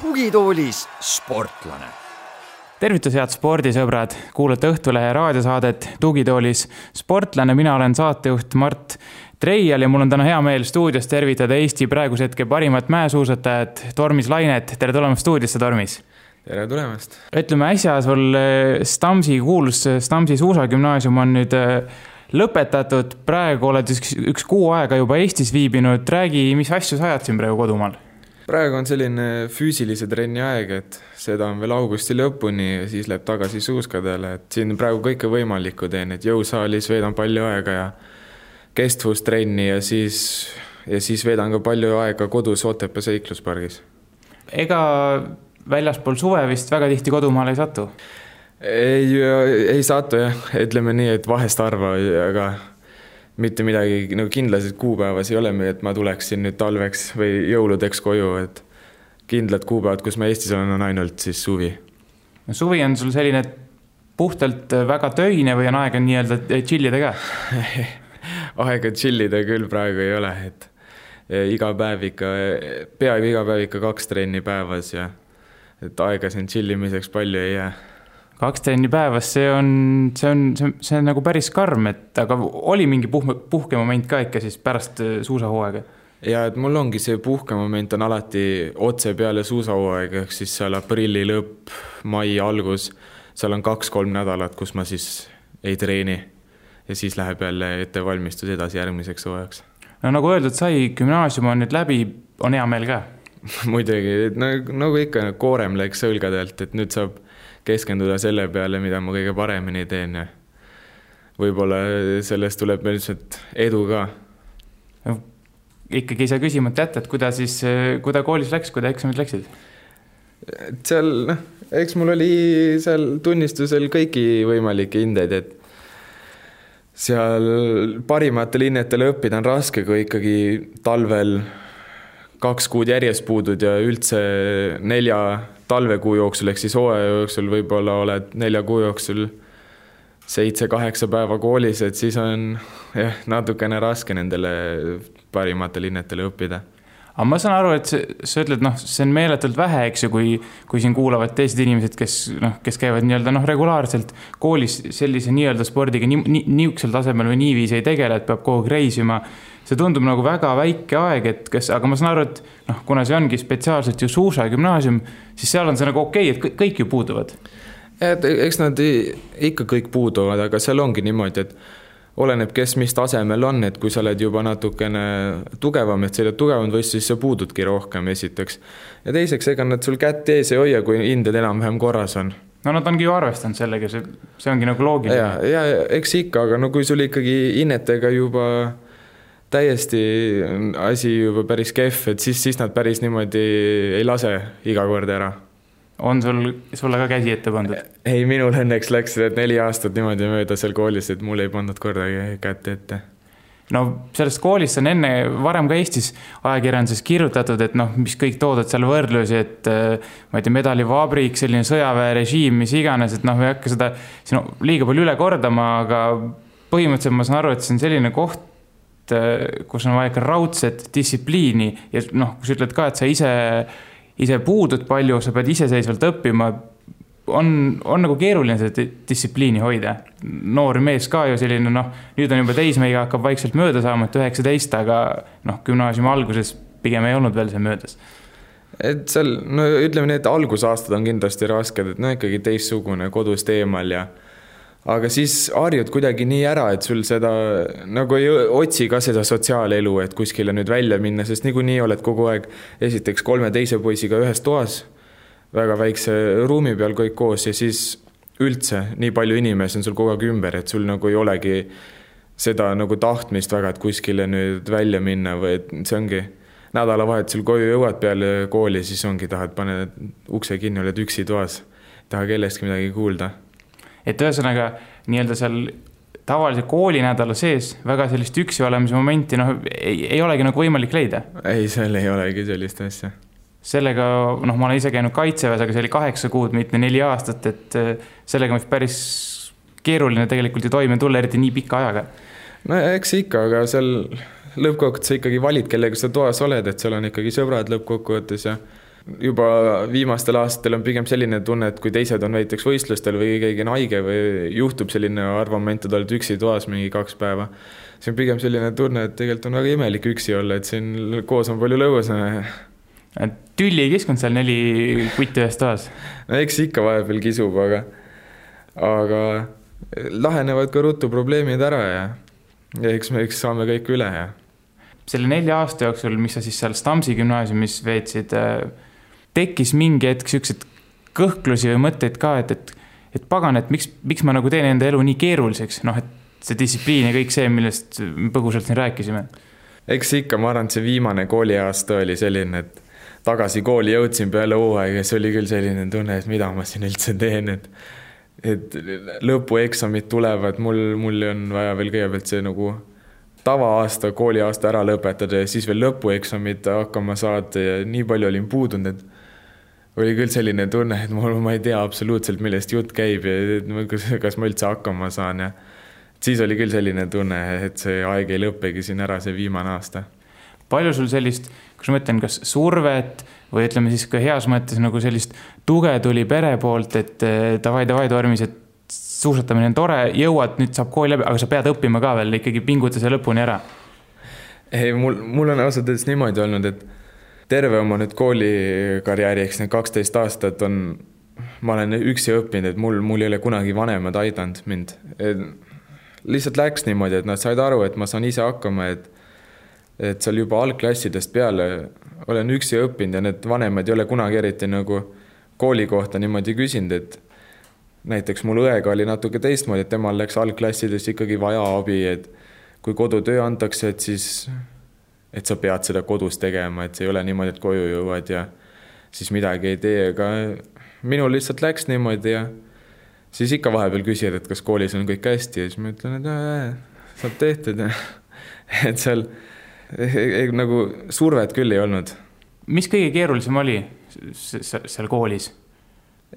tugitoolis sportlane. Tervitus, head spordisõbrad, kuulate Õhtulehe raadiosaadet Tugitoolis sportlane, mina olen saatejuht Mart Treial ja mul on täna hea meel stuudios tervitada Eesti praeguse hetke parimat mäesuusatajat, Tormis Lainet, tere tulemast stuudiosse, Tormis! Tere tulemast! ütleme äsja sul eh, Stamsi, kuulus Stamsi suusagümnaasium on nüüd eh, lõpetatud, praegu oled üks, üks kuu aega juba Eestis viibinud, räägi, mis asju sa ajad siin praegu kodumaal? praegu on selline füüsilise trenni aeg, et seda on veel augusti lõpuni ja siis läheb tagasi suuskadele, et siin praegu kõike võimalikku teen, et jõusaalis veedan palju aega ja kestvustrenni ja siis, ja siis veedan ka palju aega kodus Otepää seikluspargis. ega väljaspool suve vist väga tihti kodumaale ei satu? ei, ei satu jah, ütleme nii, et vahest harva, aga mitte midagi nagu kindlasid kuupäevas ei ole, et ma tuleksin nüüd talveks või jõuludeks koju, et kindlad kuupäevad, kus ma Eestis olen, on ainult siis suvi. no suvi on sul selline puhtalt väga töine või on aega nii-öelda chill ida ka aega chill ida küll praegu ei ole, et iga päev ikka, peaaegu iga päev ikka kaks trenni päevas ja et aega siin chill imiseks palju ei jää kaks trenni päevas, see on, see on, see on, see on nagu päris karm, et aga oli mingi puhme, puhkemoment ka ikka siis pärast äh, suusahooaega? ja et mul ongi see puhkemoment on alati otse peale suusahooaega, ehk siis seal aprilli lõpp, mai algus, seal on kaks-kolm nädalat, kus ma siis ei treeni. ja siis läheb jälle ettevalmistus edasi järgmiseks hooajaks. no nagu öeldud sai, gümnaasium on nüüd läbi, on hea meel ka muidugi, nagu, nagu ikka, koorem läks õlgadelt, et nüüd saab keskenduda selle peale, mida ma kõige paremini teen ja võib-olla sellest tuleb meil lihtsalt edu ka. ikkagi ei saa küsimata jätta, et kuidas siis, kuidas koolis läks, kuidas eksamid läksid? et seal noh, eks mul oli seal tunnistusel kõiki võimalikke hindeid, et seal parimatele hinnetele õppida on raske, kui ikkagi talvel kaks kuud järjest puudud ja üldse nelja talvekuu jooksul ehk siis hooaja jooksul võib-olla oled nelja kuu jooksul seitse-kaheksa päeva koolis, et siis on jah, natukene raske nendele parimatele hinnetele õppida aga ma saan aru, et sa ütled, noh, see on meeletult vähe, eks ju, kui, kui siin kuulavad teised inimesed, kes noh, kes käivad nii-öelda noh, regulaarselt koolis sellise nii-öelda spordiga nii, nii, niisugusel tasemel või niiviisi ei tegele, et peab kogu aeg reisima. See tundub nagu väga väike aeg, et kas, aga ma saan aru, et noh, kuna see ongi spetsiaalselt ju suusagümnaasium, siis seal on see nagu okei okay,, et kõik ju puuduvad. et eks nad ikka kõik puuduvad, aga seal ongi niimoodi, et oleneb, kes mis tasemel on, et kui sa oled juba natukene tugevam, et sõidad tugevamat võistlust, siis sa puududki rohkem, esiteks. ja teiseks, ega nad sul kätt ees ei hoia, kui hinded enam-vähem korras on. no nad ongi ju arvestanud sellega, see, see ongi nagu loogiline. ja, ja eks ikka, aga no kui sul ikkagi hinnetega juba täiesti asi juba päris kehv, et siis, siis nad päris niimoodi ei lase iga kord ära on sul, sulle ka käsi ette pandud? ei, minul õnneks läks neli aastat niimoodi mööda seal koolis, et mul ei pandud kordagi kätt ette. no sellest koolist on enne, varem ka Eestis ajakirjanduses kirjutatud, et noh, mis kõik toodud seal võrdlusi, et ma ei tea, medalivabrik, selline sõjaväerežiim, mis iganes, et noh, ei hakka seda siin liiga palju üle kordama, aga põhimõtteliselt ma saan aru, et see on selline koht, äh, kus on vaja ikka raudset distsipliini ja noh, kui sa ütled ka, et sa ise ise puudud palju, sa pead iseseisvalt õppima. on, on nagu keeruline seda distsipliini hoida. noor mees ka ju selline noh, nüüd on juba teismeiga hakkab vaikselt mööda saama, et üheksateist, aga noh, gümnaasiumi alguses pigem ei olnud veel see möödas et seal, no ütleme nii, et algusaastad on kindlasti rasked, et no ikkagi teistsugune kodust eemal ja aga siis harjud kuidagi nii ära, et sul seda nagu ei otsi ka seda sotsiaalelu, et kuskile nüüd välja minna, sest niikuinii oled kogu aeg esiteks kolme teise poisiga ühes toas, väga väikse ruumi peal kõik koos ja siis üldse nii palju inimesi on sul kogu aeg ümber, et sul nagu ei olegi seda nagu tahtmist väga, et kuskile nüüd välja minna või et see ongi nädalavahetusel koju jõuad peale kooli, siis ongi, tahad, paned ukse kinni, oled üksi toas, ei taha kellestki midagi kuulda et ühesõnaga nii-öelda seal tavalise koolinädala sees väga sellist üksi olemise momenti noh, ei, ei olegi nagu võimalik leida. ei, seal ei olegi sellist asja. sellega, noh, ma olen ise käinud kaitseväes, aga see oli kaheksa kuud, mitte neli aastat, et äh, sellega on päris keeruline tegelikult ju toime tulla, eriti nii pika ajaga. no eks ikka, aga seal lõppkokkuvõttes sa ikkagi valid, kellega sa toas oled, et seal on ikkagi sõbrad lõppkokkuvõttes ja juba viimastel aastatel on pigem selline tunne, et kui teised on näiteks võistlustel või keegi on haige või juhtub selline harva moment, et oled üksi toas mingi kaks päeva, see on pigem selline tunne, et tegelikult on väga imelik üksi olla, et siin koos on palju lõbusam. tülli ei kiskunud seal neli kutti ühes toas? no eks ikka vahepeal kisub, aga, aga lahenevad ka ruttu probleemid ära ja, ja eks me, eks saame kõik üle ja. selle nelja aasta jooksul, mis sa siis seal Stamsi gümnaasiumis veetsid, äh, tekkis mingi hetk siukseid kõhklusi või mõtteid ka, et, et, et pagan, et miks, miks ma nagu teen enda elu nii keeruliseks, noh, et see distsipliin ja kõik see, millest põgusalt siin rääkisime. eks ikka, ma arvan, et see viimane kooliaasta oli selline, et tagasi kooli jõudsin peale hooaega ja see oli küll selline tunne, et mida ma siin üldse teen, et et lõpueksamid tulevad, mul, mul on vaja veel kõigepealt see nagu tavaaasta, kooliaasta ära lõpetada ja siis veel lõpueksamid hakkama saada ja nii palju olin puudunud, et oli küll selline tunne, et mul, ma ei tea absoluutselt, millest jutt käib ja kas, kas ma üldse hakkama saan ja siis oli küll selline tunne, et see aeg ei lõppegi siin ära, see viimane aasta. palju sul sellist, kuidas ma ütlen, kas survet või ütleme siis ka heas mõttes nagu sellist tuge tuli pere poolt, et davai, davai tormis, et suusatamine on tore, jõuad, nüüd saab kooli läbi, aga sa pead õppima ka veel, ikkagi pinguta see lõpuni ära. ei, mul, mul on ausalt öeldes niimoodi olnud, et terve oma nüüd koolikarjääri, eks need kaksteist aastat on, ma olen üksi õppinud, et mul, mul ei ole kunagi vanemad aidanud mind. lihtsalt läks niimoodi, et nad said aru, et ma saan ise hakkama, et et seal juba algklassidest peale olen üksi õppinud ja need vanemad ei ole kunagi eriti nagu kooli kohta niimoodi küsinud, et näiteks mul õega oli natuke teistmoodi, et temal läks algklassides ikkagi vaja abi, et kui kodutöö antakse, et siis, et sa pead seda kodus tegema, et see ei ole niimoodi, et koju jõuad ja siis midagi ei tee, aga minul lihtsalt läks niimoodi ja siis ikka vahepeal küsivad, et kas koolis on kõik hästi ja siis ma ütlen, et äh, saab tehtud ja et seal nagu survet küll ei olnud. mis kõige keerulisem oli seal koolis?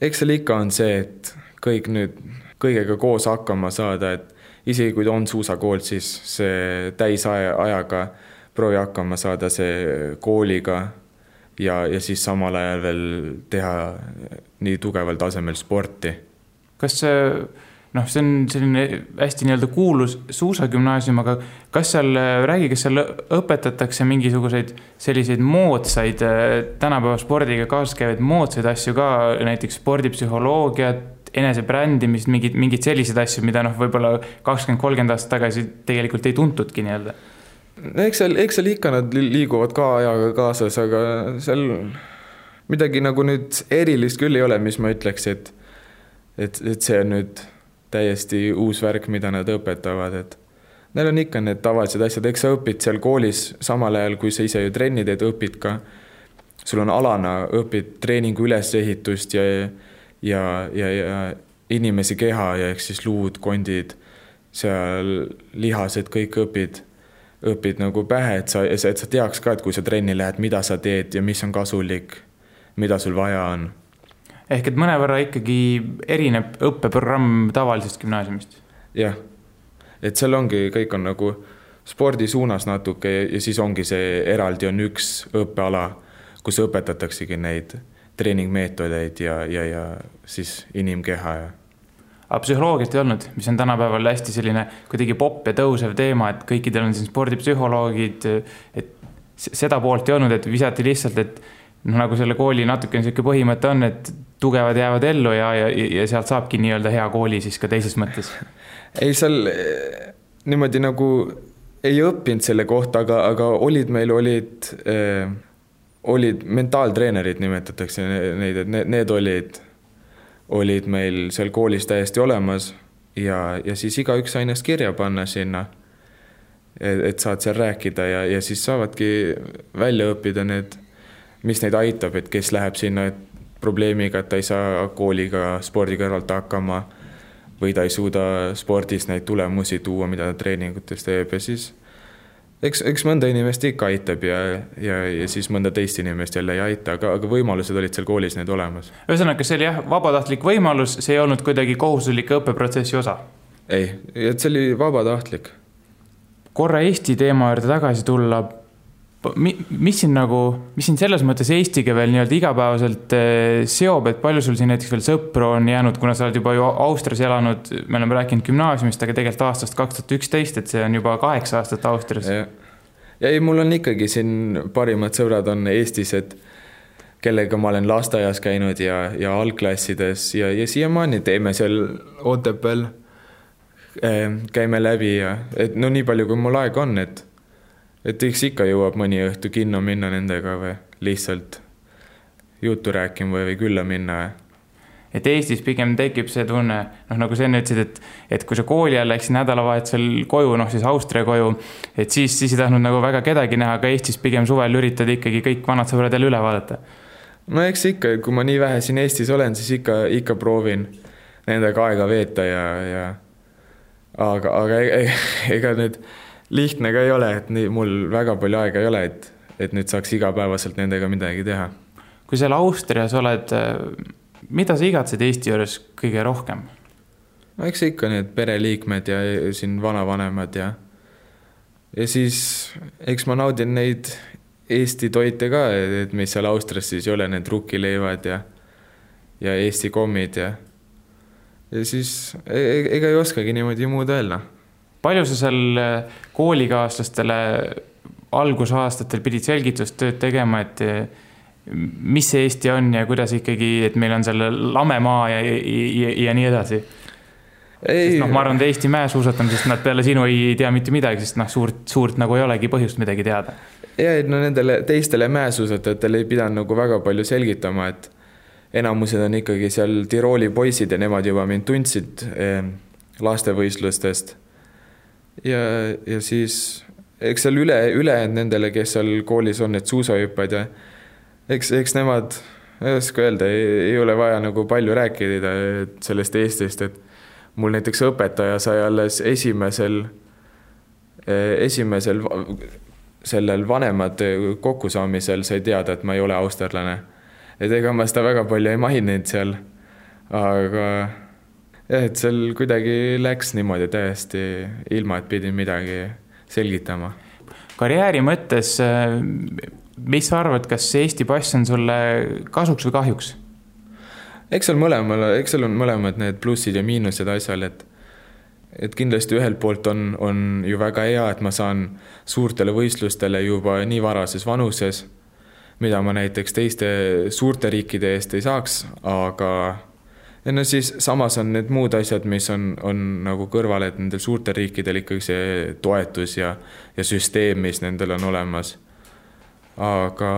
eks seal ikka on see, et kõik nüüd kõigega koos hakkama saada, et isegi kui on suusakool, siis see täisajaga proovi hakkama saada see kooliga ja, ja siis samal ajal veel teha nii tugeval tasemel sporti. kas noh, see on selline hästi nii-öelda kuulus suusagümnaasium, aga kas seal, räägi, kas seal õpetatakse mingisuguseid selliseid moodsaid, tänapäeva spordiga kaasas käivaid moodsaid asju ka, näiteks spordipsühholoogiat, enesebrändimist, mingeid, mingeid selliseid asju, mida noh, võib-olla kakskümmend, kolmkümmend aastat tagasi tegelikult ei tuntudki nii-öelda? Eks seal, eks seal ikka nad liiguvad ka ajaga kaasas, aga seal midagi nagu nüüd erilist küll ei ole, mis ma ütleks, et et, et see on nüüd täiesti uus värk, mida nad õpetavad, et neil on ikka need tavalised asjad, eks sa õpid seal koolis samal ajal, kui sa ise ju trenni teed, õpid ka, sul on alana, õpid treeningu ülesehitust ja, ja, ja, ja inimese keha ja ehk siis luud, kondid, seal lihased, kõik õpid, õpid nagu pähe, et sa, et sa teaks ka, et kui sa trenni lähed, mida sa teed ja mis on kasulik, mida sul vaja on ehk et mõnevõrra ikkagi erineb õppeprogramm tavalisest gümnaasiumist. jah, et seal ongi, kõik on nagu spordi suunas natuke ja siis ongi see eraldi on üks õppeala, kus õpetataksegi neid treeningmeetodeid ja, ja, ja siis inimkeha ja. Aga psühholoogiat ei olnud, mis on tänapäeval hästi selline kuidagi popp ja tõusev teema, et kõikidel on siin spordipsühholoogid, et seda poolt ei olnud, et visati lihtsalt, et noh, nagu selle kooli natuke niisugune põhimõte on, et tugevad jäävad ellu ja, ja, ja sealt saabki nii-öelda hea kooli siis ka teises mõttes. ei, seal eh, niimoodi nagu ei õppinud selle kohta, aga, aga olid meil, olid äh,, olid mentaaltreenerid, nimetatakse neid, et need, need olid, olid meil seal koolis täiesti olemas ja, ja siis igaüks sai ennast kirja panna sinna. et saad seal rääkida ja, ja siis saavadki välja õppida need mis neid aitab, et kes läheb sinna probleemiga, et ta ei saa kooliga spordi kõrvalt hakkama või ta ei suuda spordis neid tulemusi tuua, mida ta treeningutes teeb ja siis eks, eks mõnda inimest ikka aitab ja, ja, ja siis mõnda teist inimest jälle ei aita, aga, aga võimalused olid seal koolis need olemas. ühesõnaga, see oli jah, vabatahtlik võimalus, see ei olnud kuidagi kohustuslik õppeprotsessi osa? ei, et see oli vabatahtlik. korra Eesti teema juurde tagasi tulla mis sind nagu, mis sind selles mõttes Eestiga veel nii-öelda igapäevaselt eh, seob, et palju sul siin näiteks veel sõpru on jäänud, kuna sa oled juba ju Austrias elanud, me oleme rääkinud gümnaasiumist, aga tegelikult aastast kaks tuhat üksteist, et see on juba kaheksa aastat Austrias. ja ei, mul on ikkagi siin parimad sõbrad on Eestis, et kellega ma olen lasteaias käinud ja, ja algklassides ja, ja siiamaani teeme seal Otepääl, eh, käime läbi ja et no nii palju, kui mul aega on, et et eks ikka jõuab mõni õhtu kinno minna nendega või lihtsalt juttu rääkima või, või külla minna et Eestis pigem tekib see tunne, noh, nagu sa enne ütlesid, et, et kui sa kooli ajal läksid nädalavahetusel koju, noh siis Austria koju, et siis, siis ei tahtnud nagu väga kedagi näha, aga Eestis pigem suvel üritad ikkagi kõik vanad sõbrad jälle üle vaadata. no eks ikka, kui ma nii vähe siin Eestis olen, siis ikka, ikka proovin nendega aega veeta ja, ja aga, aga ega, e-, ega need lihtne ka ei ole, et nii mul väga palju aega ei ole, et, et nüüd saaks igapäevaselt nendega midagi teha. kui seal Austrias oled, mida sa igatsed Eesti juures kõige rohkem? no eks ikka need pereliikmed ja siin vanavanemad ja, ja siis eks ma naudin neid Eesti toite ka, et mis seal Austrias siis ei ole, need rukkileivad ja, ja Eesti kommid ja, ja siis e, e ega ei oskagi niimoodi muud öelda palju sa seal äh, koolikaaslastele algusaastatel pidid selgitustööd tegema, et äh, mis see Eesti on ja kuidas ikkagi, et meil on seal lamemaa ja, ja, ja nii edasi? sest noh, ma arvan, et Eesti mäesuusatamisest nad peale sinu ei tea mitte midagi, sest noh, suurt, suurt nagu ei olegi põhjust midagi teada. ja, et no nendele teistele mäesuusatajatele ei pidanud nagu väga palju selgitama, et enamused on ikkagi seal Tirooli poisid ja nemad juba mind tundsid eh, lastevõistlustest ja, ja siis eks seal üle, ülejäänud nendele, kes seal koolis on, need suusahüppajad ja eks, eks nemad, ei oska öelda, ei ole vaja nagu palju rääkida sellest Eestist, et mul näiteks õpetaja sai alles esimesel, esimesel sellel vanemate kokkusaamisel sai teada, et ma ei ole austerlane. et ega ma seda väga palju ei maininud seal, aga jah, et seal kuidagi läks niimoodi täiesti ilma, et pidin midagi selgitama. karjääri mõttes, mis sa arvad, kas Eesti pass on sulle kasuks või kahjuks? eks seal mõlemal, eks seal on mõlemad need plussid ja miinused asjal, et et kindlasti ühelt poolt on, on ju väga hea, et ma saan suurtele võistlustele juba nii varases vanuses, mida ma näiteks teiste suurte riikide eest ei saaks, aga ja no siis samas on need muud asjad, mis on, on nagu kõrval, et nendel suurtel riikidel ikkagi see toetus ja, ja süsteem, mis nendel on olemas. aga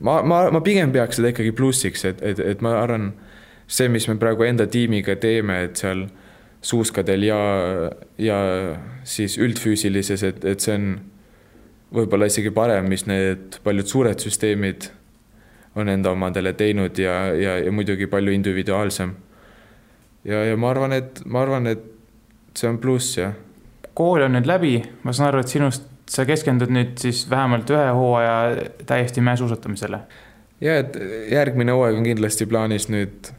ma, ma, ma pigem peaks seda ikkagi plussiks, et, et, et ma arvan, see, mis me praegu enda tiimiga teeme, et seal suuskadel ja, ja siis üldfüüsilises, et, et see on võib-olla isegi parem, mis need paljud suured süsteemid on enda omadele teinud ja, ja, ja muidugi palju individuaalsem. ja, ja ma arvan, et ma arvan, et see on pluss, jah. kool on nüüd läbi, ma saan aru, et sinust, sa keskendud nüüd siis vähemalt ühe hooaja täiesti mäesuusatamisele. ja, et järgmine hooaeg on kindlasti plaanis nüüd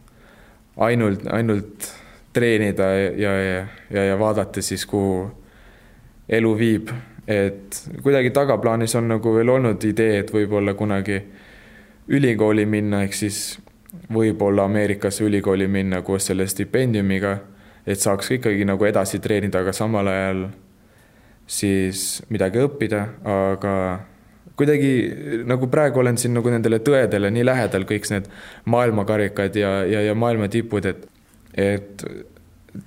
ainult, ainult treenida ja, ja, ja, ja vaadata siis, kuhu elu viib, et kuidagi tagaplaanis on nagu veel olnud idee, et võib-olla kunagi ülikooli minna, ehk siis võib-olla Ameerikasse ülikooli minna koos selle stipendiumiga, et saaks ikkagi nagu edasi treenida, aga samal ajal siis midagi õppida, aga kuidagi nagu praegu olen siin nagu nendele tõedele nii lähedal, kõik need maailmakarikad ja, ja, ja maailma tipud, et, et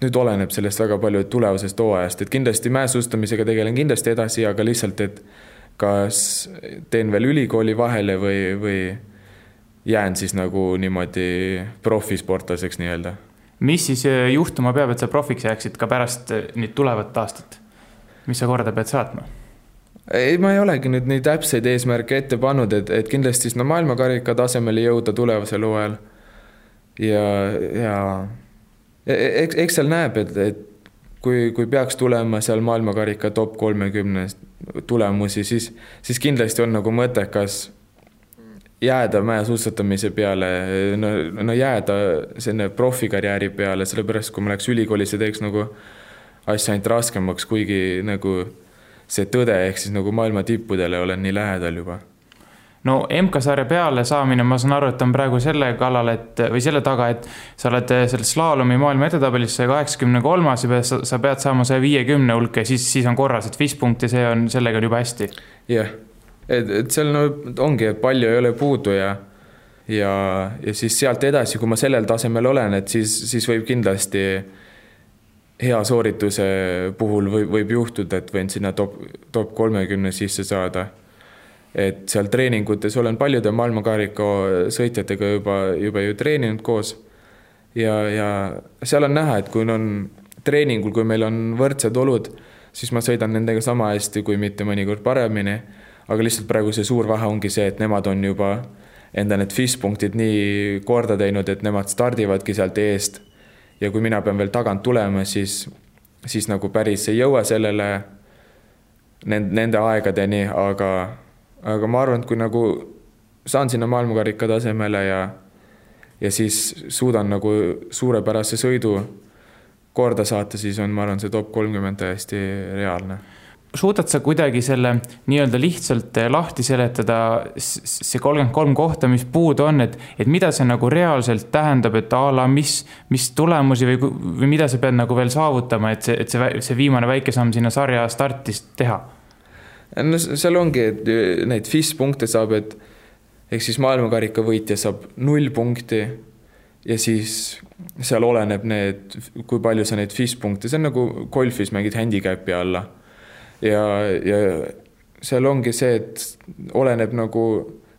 nüüd oleneb sellest väga palju tulevasest hooajast, et kindlasti mäesuustamisega tegelen kindlasti edasi, aga lihtsalt, et kas teen veel ülikooli vahele või, või jään siis nagu niimoodi profisportlaseks nii-öelda. mis siis äh, juhtuma peab, et sa profiks jääksid ka pärast äh, nüüd tulevat aastat? mis sa korda pead saatma? ei, ma ei olegi nüüd nii täpseid eesmärke ette pannud, et, et kindlasti sinna maailmakarika tasemele jõuda tulevasel hooajal. ja, ja e-, eks, eks seal näeb, et, et kui, kui peaks tulema seal maailmakarika top kolmekümne tulemusi, siis, siis kindlasti on nagu mõttekas jääda mäesuusatamise peale, no, no jääda selline profikarjääri peale, sellepärast kui ma läheks ülikoolis ja teeks nagu asja ainult raskemaks, kuigi nagu see tõde ehk siis nagu maailma tippudele olen nii lähedal juba no MK-sarja peale saamine, ma saan aru, et on praegu selle kallal, et või selle taga, et sa oled selles slaalomi maailma edetabelis saja kaheksakümne kolmas ja sa pead saama saja viiekümne hulka ja siis, siis on korras, et viis punkti, see on, sellega on juba hästi. jah yeah., et, et seal no ongi, et palju ei ole puudu ja ja, ja siis sealt edasi, kui ma sellel tasemel olen, et siis, siis võib kindlasti hea soorituse puhul võib, võib juhtuda, et võin sinna top, top kolmekümne sisse saada et seal treeningutes olen paljude maailmakarika sõitjatega juba, juba ju treeninud koos. ja, ja seal on näha, et kui on treeningul, kui meil on võrdsed olud, siis ma sõidan nendega sama hästi, kui mitte mõnikord paremini. aga lihtsalt praegu see suur vahe ongi see, et nemad on juba enda need FIS punktid nii korda teinud, et nemad stardivadki sealt eest. ja kui mina pean veel tagant tulema, siis, siis nagu päris ei jõua sellele, nende, nende aegadeni, aga aga ma arvan, et kui nagu saan sinna maailmakarika tasemele ja, ja siis suudan nagu suurepärase sõidu korda saata, siis on, ma arvan, see top kolmkümmend täiesti reaalne. Suudad sa kuidagi selle nii-öelda lihtsalt lahti seletada, see kolmkümmend kolm kohta, mis puudu on, et, et mida see nagu reaalselt tähendab, et a la mis, mis tulemusi või, või mida sa pead nagu veel saavutama, et see, et see, see viimane väike samm sinna sarja startis teha no seal ongi, et neid FIS punkte saab, et ehk siis maailmakarika võitja saab null punkti ja siis seal oleneb need, kui palju sa neid FIS punkte, see on nagu golfis mängid handicap'i alla. ja, ja seal ongi see, et oleneb nagu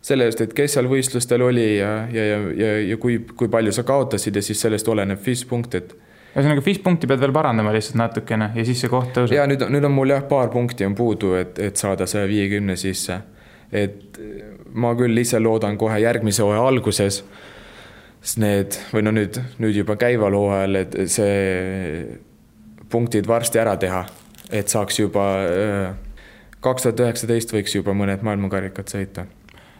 sellest, et kes seal võistlustel oli ja, ja, ja, ja, ja kui, kui palju sa kaotasid ja siis sellest oleneb FIS punkt, et ühesõnaga viis punkti pead veel parandama lihtsalt natukene ja siis see koht tõuseb. ja nüüd, nüüd on mul jah, paar punkti on puudu, et, et saada saja viiekümne sisse. et ma küll ise loodan kohe järgmise hooaja alguses, sest need või no nüüd, nüüd juba käival hooajal, et see punktid varsti ära teha, et saaks juba äh, kaks tuhat üheksateist võiks juba mõned maailmakarikad sõita.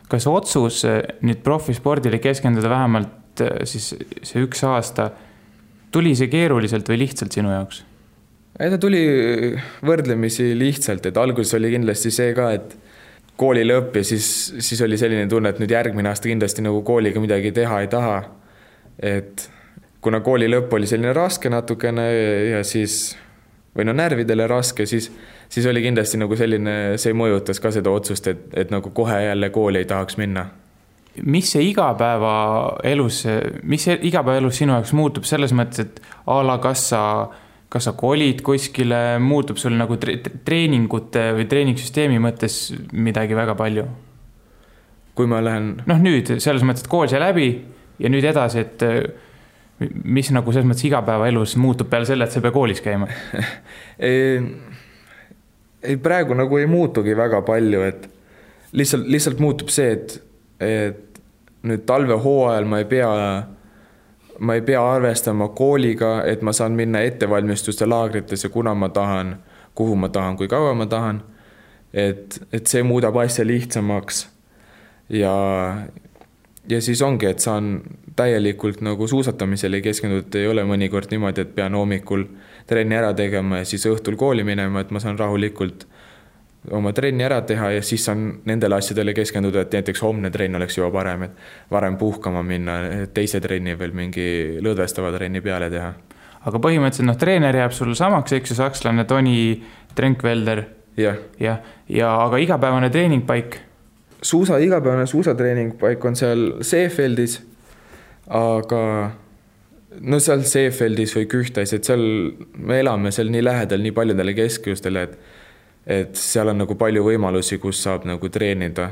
kas otsus äh, nüüd profispordile keskenduda vähemalt äh, siis see üks aasta tuli see keeruliselt või lihtsalt sinu jaoks? ei, ta tuli võrdlemisi lihtsalt, et alguses oli kindlasti see ka, et kooli lõpp ja siis, siis oli selline tunne, et nüüd järgmine aasta kindlasti nagu kooliga midagi teha ei taha. et kuna kooli lõpp oli selline raske natukene ja siis või no närvidele raske, siis, siis oli kindlasti nagu selline, see mõjutas ka seda otsust, et, et nagu kohe jälle kooli ei tahaks minna mis see igapäevaelus, mis see igapäevaelus sinu jaoks muutub selles mõttes, et a la kas sa, kas sa kolid kuskile, muutub sul nagu tre treeningute või treeningsüsteemi mõttes midagi väga palju? kui ma lähen. noh, nüüd selles mõttes, et kool sai läbi ja nüüd edasi, et mis nagu selles mõttes igapäevaelus muutub peale selle, et sa ei pea koolis käima ei, ei praegu nagu ei muutugi väga palju, et lihtsalt, lihtsalt muutub see, et, et nüüd talvehooajal ma ei pea, ma ei pea arvestama kooliga, et ma saan minna ettevalmistuste laagritesse, kuna ma tahan, kuhu ma tahan, kui kaua ma tahan. et, et see muudab asja lihtsamaks. ja, ja siis ongi, et saan täielikult nagu suusatamisele keskenduda, ei ole mõnikord niimoodi, et pean hommikul trenni ära tegema ja siis õhtul kooli minema, et ma saan rahulikult oma trenni ära teha ja siis saan nendele asjadele keskenduda, et näiteks homne trenn oleks juba parem, et varem puhkama minna, teise trenni veel mingi lõdvestava trenni peale teha. aga põhimõtteliselt noh, treener jääb sul samaks, eks ju, sakslane Toni Trenkvelder. jah. jah, ja aga igapäevane treeningpaik? suusa, igapäevane suusatreeningpaik on seal Seefeldis, aga no seal Seefeldis või Kühtais, et seal me elame seal nii lähedal nii paljudele keskustele, et et seal on nagu palju võimalusi, kus saab nagu treenida.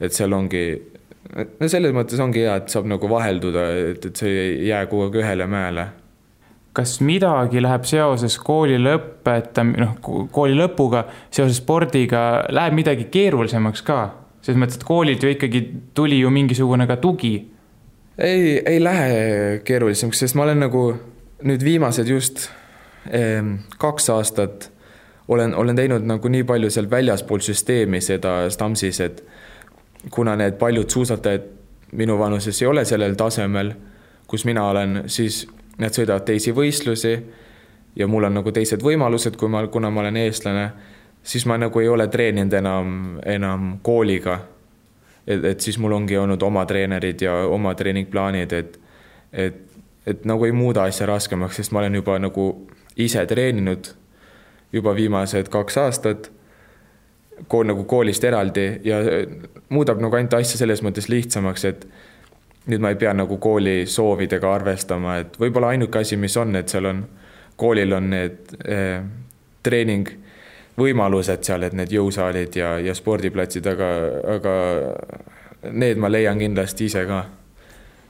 et seal ongi, no selles mõttes ongi hea, et saab nagu vahelduda, et, et see ei jää kogu aeg ühele mäele. kas midagi läheb seoses kooli lõpetam-, noh, kooli lõpuga, seoses spordiga, läheb midagi keerulisemaks ka? selles mõttes, et koolilt ju ikkagi tuli ju mingisugune ka tugi. ei, ei lähe keerulisemaks, sest ma olen nagu nüüd viimased just kaks aastat olen, olen teinud nagu nii palju seal väljaspool süsteemi seda Stamsis, et kuna need paljud suusatajad minu vanuses ei ole sellel tasemel, kus mina olen, siis nad sõidavad teisi võistlusi ja mul on nagu teised võimalused, kui ma, kuna ma olen eestlane, siis ma nagu ei ole treeninud enam, enam kooliga. et, et siis mul ongi olnud oma treenerid ja oma treeningplaanid, et, et, et nagu ei muuda asja raskemaks, sest ma olen juba nagu ise treeninud juba viimased kaks aastat kool nagu koolist eraldi ja muudab nagu ainult asja selles mõttes lihtsamaks, et nüüd ma ei pea nagu kooli soovidega arvestama, et võib-olla ainuke asi, mis on, et seal on, koolil on need eh, treeningvõimalused seal, et need jõusaalid ja, ja spordiplatsid, aga, aga need ma leian kindlasti ise ka,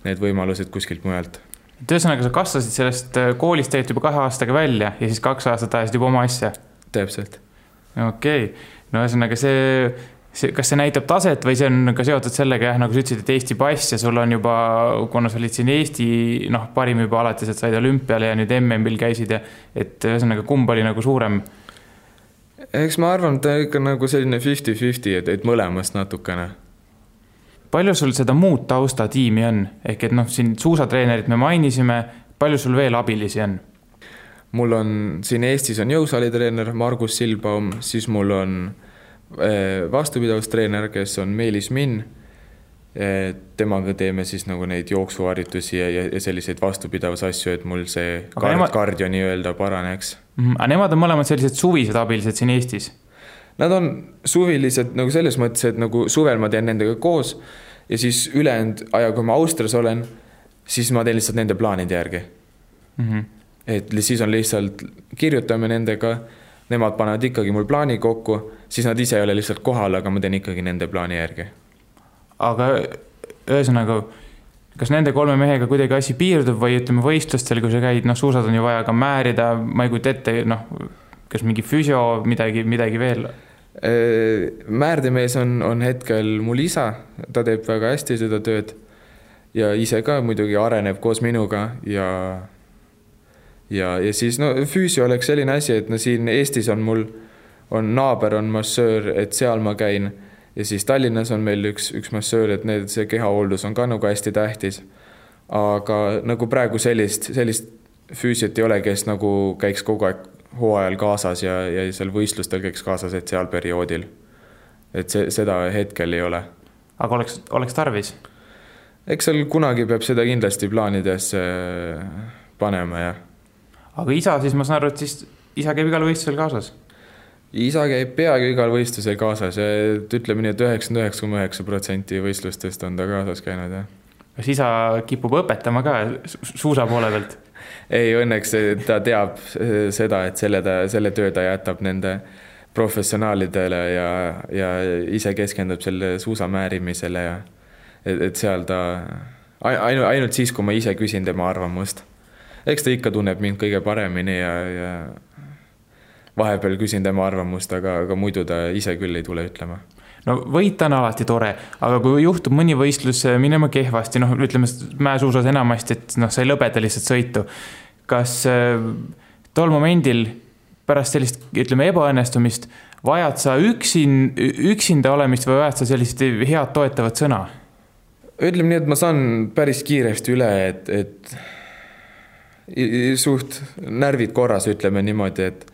need võimalused kuskilt mujalt et ühesõnaga, sa kasvasid sellest eh, koolist tegelikult juba kahe aastaga välja ja siis kaks aastat ajasid juba oma asja? täpselt. okei okay., no ühesõnaga see see, kas see näitab taset või see on ka seotud sellega jah, nagu sa ütlesid, et Eesti pass ja sul on juba, kuna sa olid siin Eesti noh, parim juba alates, et said olümpiale ja nüüd MM-il käisid ja et ühesõnaga, kumb oli nagu suurem? eks ma arvan, et ta ikka nagu selline fifty-fifty, et, et mõlemast natukene. Palju sul seda muud taustatiimi on, ehk et noh, siin suusatreenerit me mainisime, palju sul veel abilisi on? mul on siin Eestis on jõusaalitreener Margus Silbaum, siis mul on Eh, vastupidavustreener, kes on Meelis Minn. Eh, temaga teeme siis nagu neid jooksuharjutusi ja, ja selliseid vastupidavusasju, et mul see kard, nemad... kardio nii-öelda paraneks mm. -hmm. aga nemad on mõlemad sellised suvised abilised siin Eestis? Nad on suvilised nagu selles mõttes, et nagu suvel ma teen nendega koos ja siis ülejäänud aja, kui ma Austrias olen, siis ma teen lihtsalt nende plaanide järgi mm. -hmm. et siis on lihtsalt, kirjutame nendega nemad panevad ikkagi mul plaani kokku, siis nad ise ei ole lihtsalt kohal, aga ma teen ikkagi nende plaani järgi. aga ühesõnaga, kas nende kolme mehega kuidagi asi piirdub või ütleme, võistlustel, kui sa käid, noh, suusad on ju vaja ka määrida, ma ei kujuta ette, noh, kas mingi füsio, midagi, midagi veel? Äh, määrdemees on, on hetkel mul isa, ta teeb väga hästi seda tööd ja ise ka muidugi areneb koos minuga ja ja, ja siis no füsio oleks selline asi, et no siin Eestis on mul, on naaber on massöör, et seal ma käin ja siis Tallinnas on meil üks, üks massöör, et need, see kehahooldus on ka nagu hästi tähtis. aga nagu praegu sellist, sellist füüsiat ei ole, kes nagu käiks kogu aeg hooajal kaasas ja, ja seal võistlustel käiks kaasas, et seal perioodil. et see, seda hetkel ei ole. aga oleks, oleks tarvis? eks seal kunagi peab seda kindlasti plaanidesse panema, jah aga isa siis, ma saan aru, et siis isa käib igal võistlusel kaasas? isa käib peaaegu igal võistlusel kaasas et ütleme nii et, et üheksakümmend üheksa koma üheksa protsenti võistlustest on ta kaasas käinud, jah. kas isa kipub õpetama ka suusa poole pealt? Ei, õnneks ta teab seda, et selle ta, selle töö ta jätab nende professionaalidele ja, ja ise keskendub selle suusa määrimisele ja et, et seal ta ainult, ainult siis, kui ma ise küsin tema arvamust. Eks ta ikka tunneb mind kõige paremini ja, ja vahepeal küsin tema arvamust, aga, aga muidu ta ise küll ei tule ütlema no võit on alati tore, aga kui juhtub mõni võistlus minema kehvasti, noh, ütleme mäesuusas enamasti, et noh, sa ei lõpeta lihtsalt sõitu. kas äh, tol momendil pärast sellist, ütleme, ebaõnnestumist vajad sa üksin, üksinda olemist või vajad sa sellist head toetavat sõna? ütleme nii, et ma saan päris kiiresti üle, et, et suht närvid korras, ütleme niimoodi, et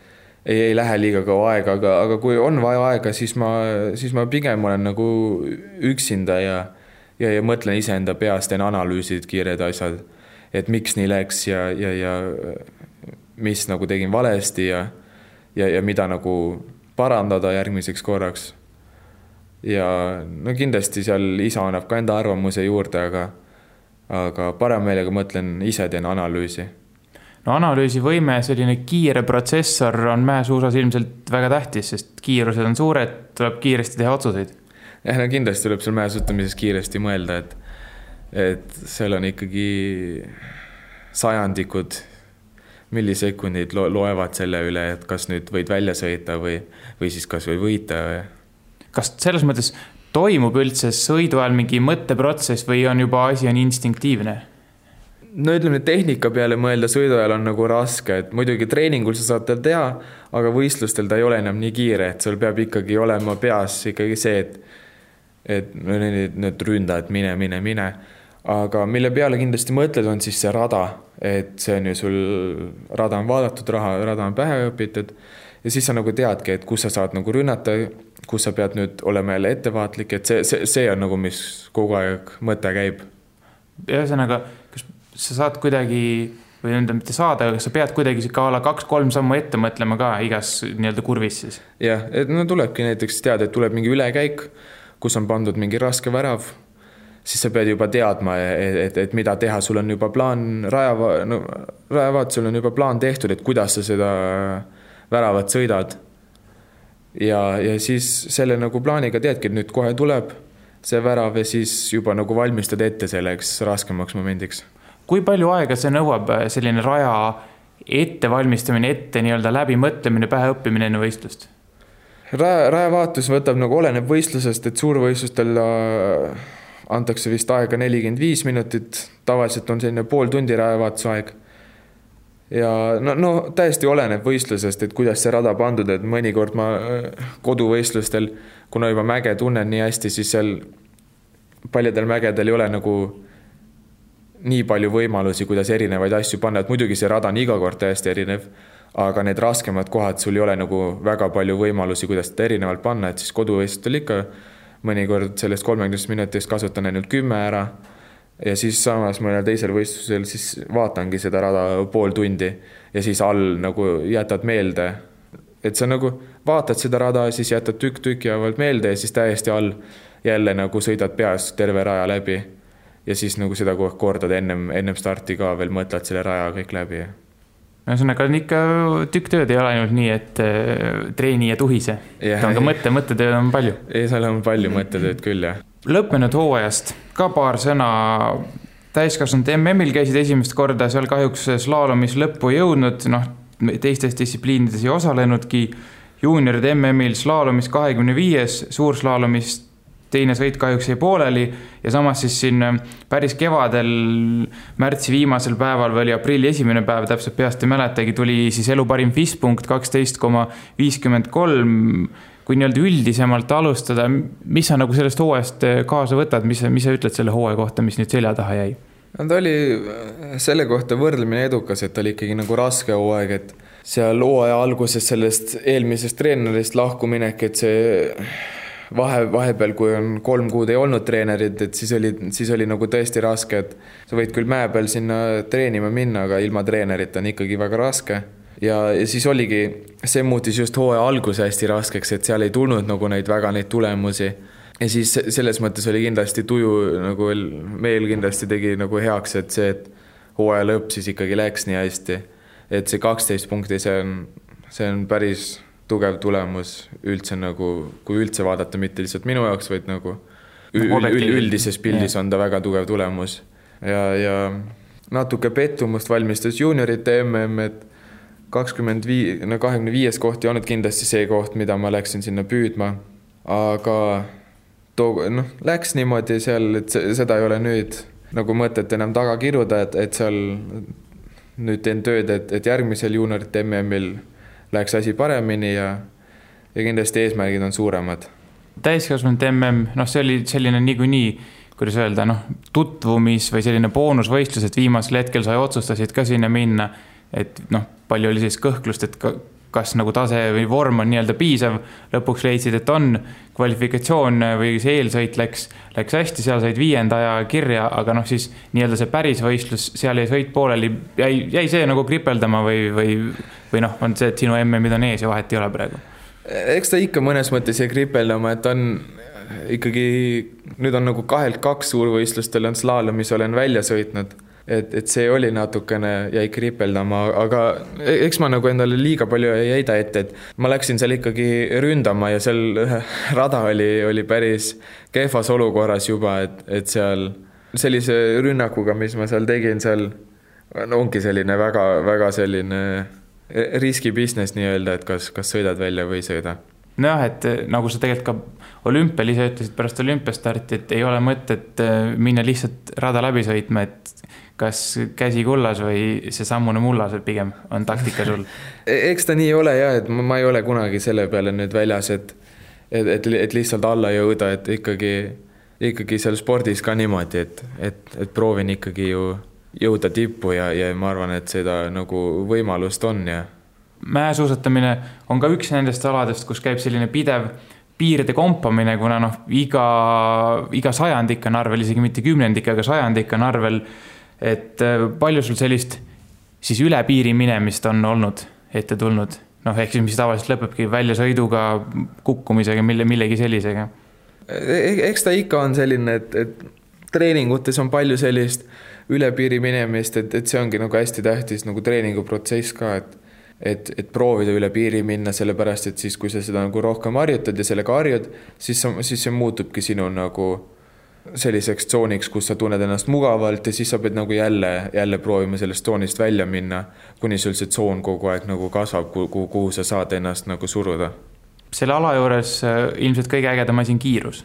ei, ei lähe liiga kaua aega, aga, aga kui on vaja aega, siis ma, siis ma pigem olen nagu üksinda ja, ja, ja mõtlen iseenda peas, teen analüüsid, kiired asjad, et miks nii läks ja, ja, ja mis nagu tegin valesti ja, ja, ja mida nagu parandada järgmiseks korraks. ja no kindlasti seal isa annab ka enda arvamuse juurde, aga, aga parem meelega mõtlen ise, teen analüüsi no analüüsivõime, selline kiire protsessor on mäesuusas ilmselt väga tähtis, sest kiirused on suured, tuleb kiiresti teha otsuseid. jah, no kindlasti tuleb seal mäesuusatamises kiiresti mõelda, et, et seal on ikkagi sajandikud, millisekundid lo loevad selle üle, et kas nüüd võid välja sõita või, või siis kas või võita. kas selles mõttes toimub üldse sõidu ajal mingi mõtteprotsess või on juba asi on instinktiivne? No ütleme, tehnika peale mõelda sõidu ajal on nagu raske, et muidugi treeningul sa saad tal teha, aga võistlustel ta ei ole enam nii kiire, et sul peab ikkagi olema peas ikkagi see, et et need, need ründajad, mine, mine, mine. aga mille peale kindlasti mõtled, on siis see rada, et see on ju sul, rada on vaadatud, raha, rada on pähe õpitud ja siis sa nagu teadki, et kus sa saad nagu rünnata, kus sa pead nüüd olema jälle ettevaatlik, et see, see, see on nagu, mis kogu aeg mõte käib. ühesõnaga, sa saad kuidagi või nõnda mitte saada, aga sa pead kuidagi sihuke a la kaks-kolm sammu ette mõtlema ka igas nii-öelda kurvis siis? jah, et no tulebki näiteks teada, et tuleb mingi ülekäik, kus on pandud mingi raske värav, siis sa pead juba teadma, et, et, et mida teha, sul on juba plaan rajava, no rajavaatusel on juba plaan tehtud, et kuidas sa seda väravat sõidad. ja, ja siis selle nagu plaaniga teadki, et nüüd kohe tuleb see värav ja siis juba nagu valmistad ette selleks raskemaks momendiks kui palju aega see nõuab, äh, selline raja ettevalmistamine, ette nii-öelda läbimõtlemine, päheõppimine enne võistlust? raja, rajavaatus võtab nagu, oleneb võistlusest, et suurvõistlustel äh, antakse vist aega nelikümmend viis minutit, tavaliselt on selline pool tundi rajavaatuse aeg. ja no, no täiesti oleneb võistlusest, et kuidas see rada pandud, et mõnikord ma äh, koduvõistlustel, kuna juba mäge tunnen nii hästi, siis seal paljudel mägedel ei ole nagu nii palju võimalusi, kuidas erinevaid asju panna, et muidugi see rada on iga kord täiesti erinev, aga need raskemad kohad, sul ei ole nagu väga palju võimalusi, kuidas seda erinevalt panna, et siis koduvõistlustel ikka mõnikord sellest kolmekümnest minutist kasutan ainult kümme ära ja siis samas mõnel teisel võistlusel siis vaatangi seda rada pool tundi ja siis all nagu jätad meelde, et sa nagu vaatad seda rada, siis jätad tükk tüki haaval meelde ja siis täiesti all jälle nagu sõidad peas terve raja läbi ja siis nagu seda kogu aeg kordad ennem, ennem starti ka veel mõtled selle raja kõik läbi. ühesõnaga on ikka tükk tööd, ei ole ainult nii, et äh, treeni ja tuhise. on ka mõtte, mõttetööd on palju. ei, seal on palju mõttetööd küll, jah. lõppenud hooajast ka paar sõna. täiskasvanute MM-il käisid esimest korda seal kahjuks slaalomis lõppu ei jõudnud, noh, teistes distsipliinides ei osalenudki juunioride MM-il slaalomis kahekümne viies, suurslaalomist teine sõit kahjuks jäi pooleli ja samas siis siin äh, päris kevadel, märtsi viimasel päeval või oli aprilli esimene päev, täpselt peast ei mäletagi, tuli siis elu parim FIS punkt kaksteist koma viiskümmend kolm. kui nii-öelda üldisemalt alustada, mis sa nagu sellest hooajast äh, kaasa võtad, mis, mis sa ütled selle hooaja kohta, mis nüüd selja taha jäi? no ta oli äh, selle kohta võrdlemine edukas, et ta oli ikkagi nagu raske hooaeg, et seal hooaja alguses sellest eelmisest treenerist lahkuminek, et see vahe, vahepeal, kui on kolm kuud ei olnud treenerit, et siis oli, siis oli nagu tõesti raske, et sa võid küll mäe peal sinna treenima minna, aga ilma treenerita on ikkagi väga raske. ja, ja siis oligi, see muutis just hooaja alguse hästi raskeks, et seal ei tulnud nagu neid väga neid tulemusi. ja siis selles mõttes oli kindlasti tuju nagu meil kindlasti tegi nagu heaks, et see, et hooaja lõpp siis ikkagi läks nii hästi. et see kaksteist punkti, see on, see on päris tugev tulemus üldse nagu, kui üldse vaadata, mitte lihtsalt minu jaoks, vaid nagu üldises pildis on ta väga tugev tulemus. ja, ja natuke pettumust valmistas juuniorite mm, et kakskümmend viis, no kahekümne viies koht ei olnud kindlasti see koht, mida ma läksin sinna püüdma. aga too, noh, läks niimoodi seal, et seda ei ole nüüd nagu mõtet enam taga kiruda, et, et seal nüüd teen tööd, et, et järgmisel juuniorite MM-il läheks asi paremini ja, ja kindlasti eesmärgid on suuremad. täiskasvanute mm, noh, see oli selline niikuinii, kuidas öelda, noh, tutvumis või selline boonusvõistlus, et viimasel hetkel sa otsustasid ka sinna minna. et noh, palju oli siis kõhklust, et kas nagu tase või vorm on nii-öelda piisav. lõpuks leidsid, et on, kvalifikatsioon või see eelsõit läks, läks hästi, seal said viienda aja kirja, aga noh, siis nii-öelda see päris võistlus, seal jäi sõit pooleli, jäi, jäi see nagu kripeldama või, või, või noh, on see, et sinu MM-id on ees ja vahet ei ole praegu? eks ta ikka mõnes mõttes jäi kripeldama, et on ikkagi, nüüd on nagu kahelt kaks suurvõistlustel on slaalomis olen välja sõitnud et, et see oli natukene, jäi kripeldama, aga eks ma nagu endale liiga palju ei heida ette, et ma läksin seal ikkagi ründama ja seal rada oli, oli päris kehvas olukorras juba, et, et seal sellise rünnakuga, mis ma seal tegin, seal no ongi selline väga, väga selline riski business nii-öelda, et kas, kas sõidad välja või ei sõida nojah, et nagu sa tegelikult ka olümpial ise ütlesid pärast olümpiastarti, et ei ole mõtet äh, minna lihtsalt rada läbi sõitma, et kas käsi kullas või see sammune mullas pigem on taktika sul? E-, eks ta nii ole ja, et ma ei ole kunagi selle peale nüüd väljas, et et, et, et lihtsalt alla jõuda, et ikkagi, ikkagi seal spordis ka niimoodi, et, et, et proovin ikkagi ju jõuda tippu ja, ja ma arvan, et seda nagu võimalust on ja. Mäesuusatamine on ka üks nendest aladest, kus käib selline pidev piiride kompamine, kuna noh, iga, iga sajandik on arvel, isegi mitte kümnendik, aga sajandik on arvel et äh, palju sul sellist siis üle piiri minemist on olnud ette tulnud? noh, ehk siis mis tavaliselt lõpebki väljasõiduga, kukkumisega, mille, millegi sellisega e? e eks ta ikka on selline, et, et treeningutes on palju sellist üle piiri minemist, et, et see ongi nagu hästi tähtis nagu treeninguprotsess ka, et et, et proovida üle piiri minna, sellepärast et siis, kui sa seda nagu rohkem harjutad ja sellega harjud, siis sa, siis see muutubki sinu nagu selliseks tsooniks, kus sa tunned ennast mugavalt ja siis sa pead nagu jälle, jälle proovima sellest tsoonist välja minna, kuni sul see tsoon kogu aeg nagu kasvab, kuhu, kuhu sa saad ennast nagu suruda. selle ala juures äh, ilmselt kõige ägedam asi on kiirus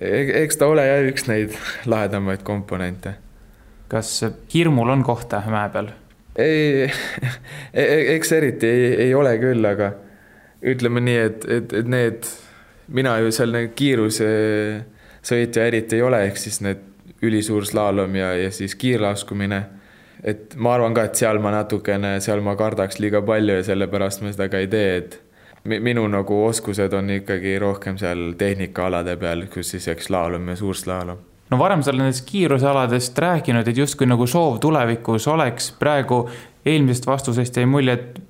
e. eks ta ole jah üks neid lahedamaid komponente. kas hirmul on kohta mäe peal? Ei e, e, eks eriti ei, ei ole küll, aga ütleme nii, et, et, et need, mina ju seal need kiiruse sõitja eriti ei ole, ehk siis need ülisuur slaalom ja, ja siis kiirlaskumine. et ma arvan ka, et seal ma natukene, seal ma kardaks liiga palju ja sellepärast ma seda ka ei tee, et minu nagu oskused on ikkagi rohkem seal tehnikaalade peal, kus siis eks slaalom ja suurslaalom no varem sa oled nendest kiirusealadest rääkinud, et justkui nagu soov tulevikus oleks, praegu eelmisest vastusest jäi mulje, et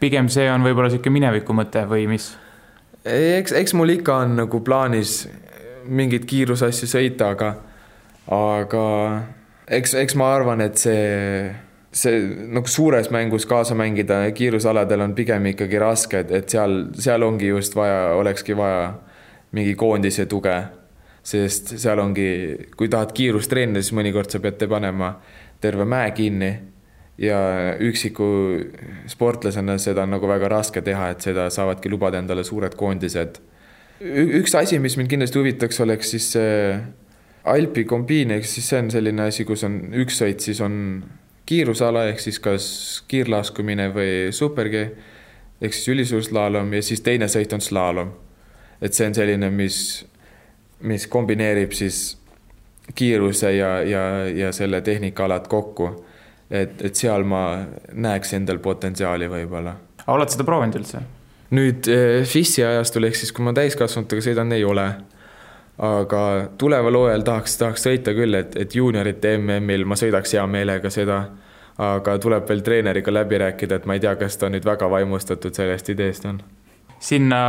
pigem see on võib-olla niisugune mineviku mõte või mis? eks, eks mul ikka on nagu plaanis mingeid kiirusasju sõita, aga, aga eks, eks ma arvan, et see, see nagu suures mängus kaasa mängida kiirusaladel on pigem ikkagi raske, et, et seal, seal ongi just vaja, olekski vaja mingi koondise tuge. Sest seal ongi, kui tahad kiirust treenida, siis mõnikord sa pead panema terve mäe kinni ja üksiku sportlasena seda on nagu väga raske teha, et seda saavadki lubada endale suured koondised üks asi, mis mind kindlasti huvitaks, oleks siis see Alpi kombiin, ehk siis see on selline asi, kus on üks sõit, siis on kiirusala ehk siis kas kiirlaskumine või supergi ehk siis ülisuurslaalom ja siis teine sõit on slaalom. et see on selline, mis, mis kombineerib siis kiiruse ja, ja, ja selle tehnikaalad kokku. et, et seal ma näeks endal potentsiaali võib-olla. oled seda proovinud üldse? nüüd eh, FIS-i ajastul ehk siis, kui ma täiskasvanutega sõidan, ei ole. aga tuleval hooajal tahaks, tahaks sõita küll, et, et juuniorite MM-il ma sõidaks hea meelega seda. aga tuleb veel treeneriga läbi rääkida, et ma ei tea, kas ta nüüd väga vaimustatud sellest ideest on sinna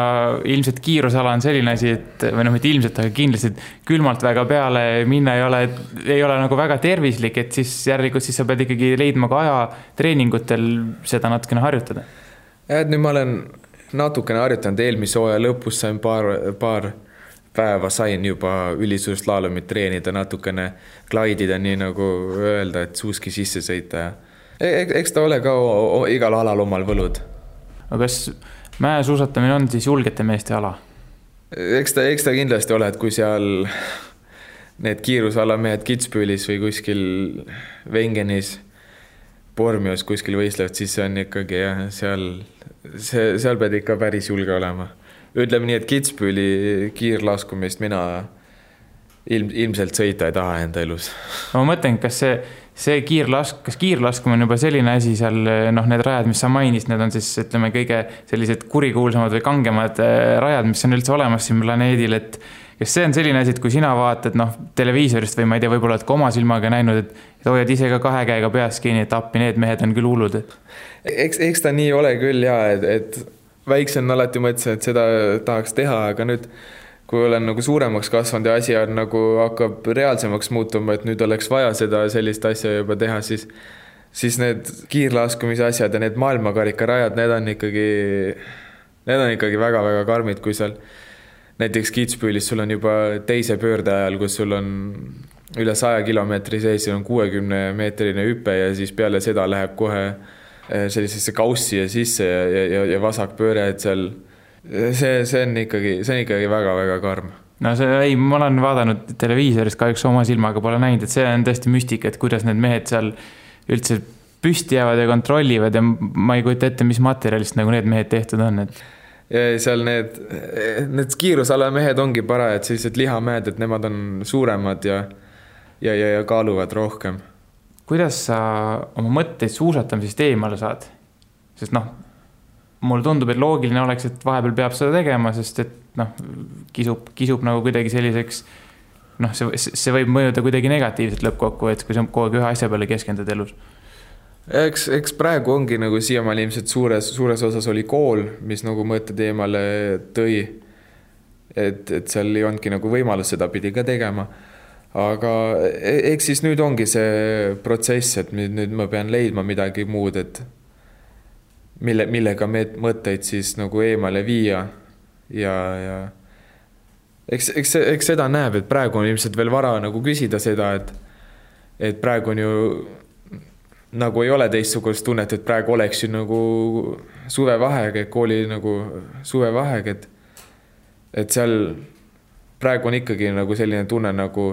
ilmselt kiirusala on selline asi, et või noh, mitte ilmselt, aga kindlasti, külmalt väga peale minna ei ole, ei ole nagu väga tervislik, et siis järelikult siis sa pead ikkagi leidma ka aja treeningutel seda natukene harjutada. jah, et nüüd ma olen natukene harjutanud, eelmise hooaja lõpus sain paar, paar päeva sain juba ülisuurslaalomit treenida, natukene klaidida, nii nagu öelda, et suuski sisse sõita ja e-, eks ta ole ka igal alal omal võlud. aga kas mäesuusatamine on siis julgete meeste ala? eks ta, eks ta kindlasti ole, et kui seal need kiirusalamehed Kitzbühelis või kuskil Wengenis, Bormios kuskil võistlevad, siis see on ikkagi jah, seal see, seal pead ikka päris julge olema. ütleme nii, et Kitzbüheli kiirlaskumist mina ilm, ilmselt sõita ei taha enda elus. ma mõtlen, kas see, see kiirlask, kas kiirlaskumine on juba selline asi seal, noh, need rajad, mis sa mainisid, need on siis ütleme, kõige sellised kurikuulsamad või kangemad äh, rajad, mis on üldse olemas siin planeedil, et kas see on selline asi, et kui sina vaatad noh, televiisorist või ma ei tea, võib-olla oled ka oma silmaga näinud, et, hoiad ise ka kahe käega peas kinni, et appi, need mehed on küll hullud, eks, eks ta nii ole küll ja et, et väiksena alati mõtlesin, et seda tahaks teha, aga nüüd kui olen nagu suuremaks kasvanud ja asi on nagu hakkab reaalsemaks muutuma, et nüüd oleks vaja seda sellist asja juba teha, siis siis need kiirlaskumise asjad ja need maailmakarikarajad, need on ikkagi, need on ikkagi väga-väga karmid, kui seal näiteks Kitzbühelis sul on juba teise pöörde ajal, kus sul on üle saja kilomeetri sees, seal on kuuekümne meetrine hüpe ja siis peale seda läheb kohe eh, sellisesse kaussi ja sisse ja, ja, ja vasakpööre, et seal see, see on ikkagi, see on ikkagi väga-väga karm no see, ei, ma olen vaadanud televiisorist, kahjuks oma silmaga pole näinud, et see on tõesti müstika, et kuidas need mehed seal üldse püsti jäävad ja kontrollivad ja ma ei kujuta ette, mis materjalist nagu need mehed tehtud on, et. ja seal need, need kiirusala mehed ongi parajad sellised lihamehed, et nemad on suuremad ja, ja, ja, ja kaaluvad rohkem. kuidas sa oma mõtteid suusatamisest eemale saad? sest noh, mulle tundub, et loogiline oleks, et vahepeal peab seda tegema, sest et noh, kisub, kisub nagu kuidagi selliseks noh, see, see võib mõjuda kuidagi negatiivselt lõppkokkuvõttes, kui sa kogu aeg ühe asja peale keskendud elus eks, eks praegu ongi nagu siiamaani ilmselt suures, suures osas oli kool, mis nagu mõtted eemale tõi. et, et seal ei olnudki nagu võimalust sedapidi ka tegema. aga e-, eks siis nüüd ongi see protsess, et nüüd, nüüd ma pean leidma midagi muud, et mille, millega mõtteid siis nagu eemale viia ja, ja eks, eks, eks seda näeb, et praegu on ilmselt veel vara nagu küsida seda, et et praegu on ju nagu ei ole teistsugust tunnet, et praegu oleks ju nagu suvevaheaeg, kooli nagu suvevaheaeg, et et seal praegu on ikkagi nagu selline tunne, nagu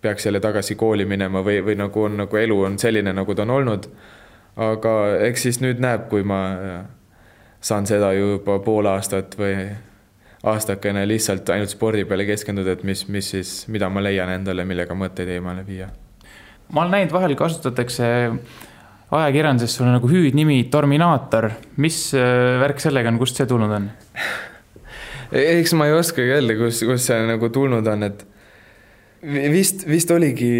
peaks jälle tagasi kooli minema või, või nagu on nagu elu on selline, nagu ta on olnud. Aga eks siis nüüd näeb, kui ma saan seda juba pool aastat või aastakene lihtsalt ainult spordi peale keskenduda, et mis, mis siis, mida ma leian endale, millega mõtteid eemale viia. Ma olen näinud, vahel kasutatakse ajakirjanduses sul on nagu hüüdnimi Torminaator, mis äh, värk sellega on, kust see tulnud on? eks ma ei oskagi öelda, kus, kus see nagu tulnud on, et vist, vist oligi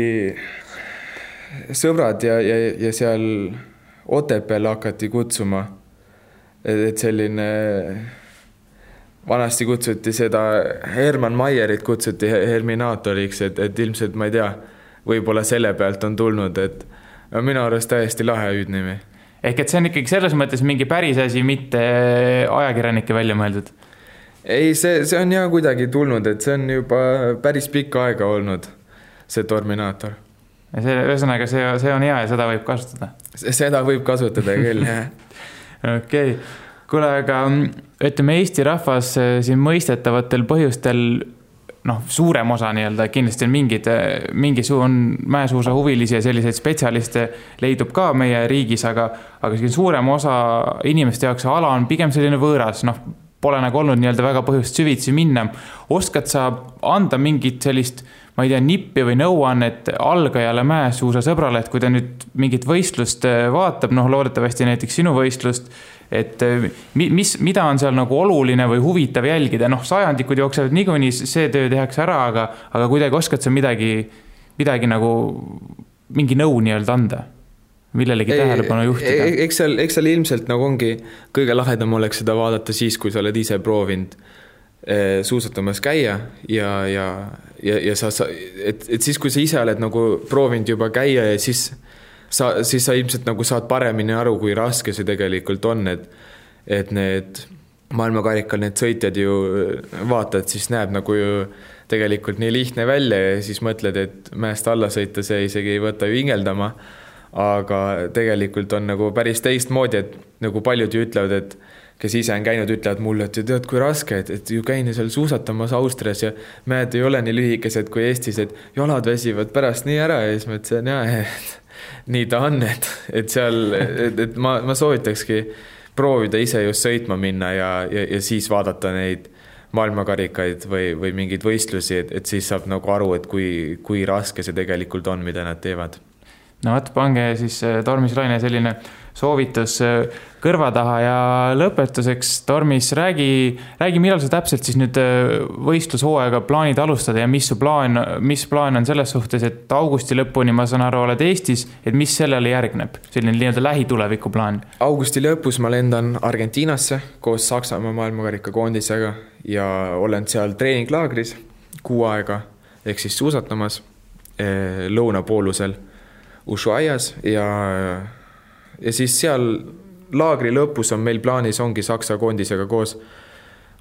sõbrad ja, ja, ja seal Otepääl hakati kutsuma. et selline, vanasti kutsuti seda, Herman Maierit kutsuti Herminaatoriks, et, et ilmselt ma ei tea võib-olla selle pealt on tulnud, et minu arust täiesti lahe hüüdnimi. ehk et see on ikkagi selles mõttes mingi päris asi, mitte ajakirjanike välja mõeldud? ei, see, see on ja kuidagi tulnud, et see on juba päris pikka aega olnud, see Torminaator. Ja see, ühesõnaga, see, see on hea ja seda võib kasutada? seda võib kasutada küll, jah. okei okay., kuule, aga ütleme, Eesti rahvas eh, siin mõistetavatel põhjustel noh, suurem osa nii-öelda, kindlasti on mingid, mingi suu on mäesuusa huvilisi ja selliseid spetsialiste leidub ka meie riigis, aga, aga selline suurem osa inimeste jaoks see ala on pigem selline võõras, noh, pole nagu olnud nii-öelda väga põhjust süvitsi minna. oskad sa anda mingit sellist, ma ei tea, nippi või nõuannet algajale mäesuusasõbrale, et kui ta nüüd mingit võistlust vaatab, noh, loodetavasti näiteks sinu võistlust et äh, mis, mida on seal nagu oluline või huvitav jälgida, noh, sajandikud jooksevad niikuinii, see töö tehakse ära, aga, aga kuidagi oskad sa midagi, midagi nagu, mingi nõu nii-öelda anda? millelegi tähelepanu juhtida? eks seal, eks seal ilmselt nagu ongi, kõige lahedam oleks seda vaadata siis, kui sa oled ise proovinud suusatamas käia ja, ja, ja, ja sa, sa, et, et siis, kui sa ise oled nagu proovinud juba käia ja siis sa, siis sa ilmselt nagu saad paremini aru, kui raske see tegelikult on, et, et need maailmakarikal need sõitjad ju vaatad, siis näeb nagu ju tegelikult nii lihtne välja ja siis mõtled, et mäest alla sõita, see isegi ei võta ju hingeldama. aga tegelikult on nagu päris teistmoodi, et nagu paljud ju ütlevad, et kes ise on käinud, ütlevad mulle, et tead, kui raske, et, et ju käin seal suusatamas Austrias ja mäed ei ole nii lühikesed kui Eestis, et jalad väsivad pärast nii ära ja siis ma ütlesin, jaa, et nii ta on, et, et seal, et, et ma, ma soovitakski proovida ise just sõitma minna ja, ja, ja siis vaadata neid maailmakarikaid või, või mingeid võistlusi, et, et siis saab nagu aru, et kui, kui raske see tegelikult on, mida nad teevad. no vot, pange siis äh, Tormis Laine selline soovitus äh, kõrva taha ja lõpetuseks, Tormis, räägi, räägi, millal sa täpselt siis nüüd äh, võistlushooaega plaanid alustada ja mis su plaan, mis plaan on selles suhtes, et augusti lõpuni, ma saan aru, oled Eestis, et mis sellele järgneb, selline nii-öelda lähituleviku plaan? augusti lõpus ma lendan Argentiinasse koos Saksamaa maailmakarikakoondisega ja olen seal treeninglaagris kuu aega ehk siis suusatamas eh, lõunapoolusel Ushuaias ja ja siis seal laagri lõpus on meil plaanis, ongi Saksa koondisega koos,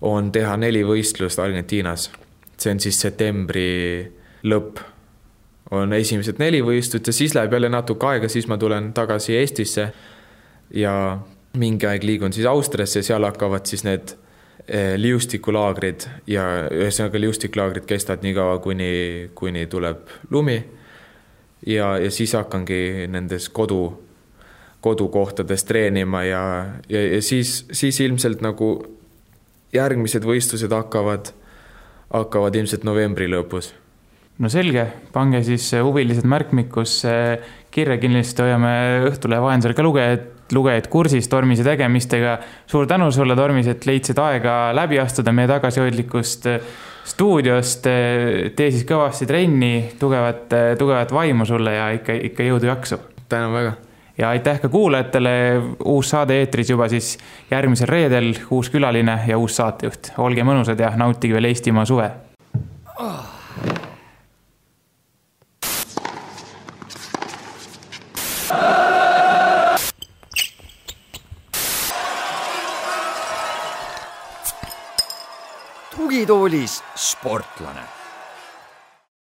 on teha neli võistlust Argentiinas. see on siis septembri lõpp. on esimesed neli võistlust ja siis läheb jälle natuke aega, siis ma tulen tagasi Eestisse. ja mingi aeg liigun siis Austriasse, seal hakkavad siis need eh, liustikulaagrid ja ühesõnaga liustiklaagrid kestavad nii kaua, kuni, kuni tuleb lumi. ja, ja siis hakkangi nendes kodu, kodukohtades treenima ja, ja, ja siis, siis ilmselt nagu järgmised võistlused hakkavad, hakkavad ilmselt novembri lõpus no selge, pange siis huvilised märkmikusse kirja, kindlasti hoiame Õhtulehe vahendusel ka lugejad, lugejaid kursis Tormise tegemistega. suur tänu sulle, Tormis, et leidsid aega läbi astuda meie tagasihoidlikust stuudiost. tee siis kõvasti trenni, tugevat, tugevat vaimu sulle ja ikka, ikka jõudu, jaksu. tänan väga ja aitäh ka kuulajatele, uus saade eetris juba siis järgmisel reedel, uus külaline ja uus saatejuht. olge mõnusad ja nautige veel Eestimaa suve. Tugitoolis sportlane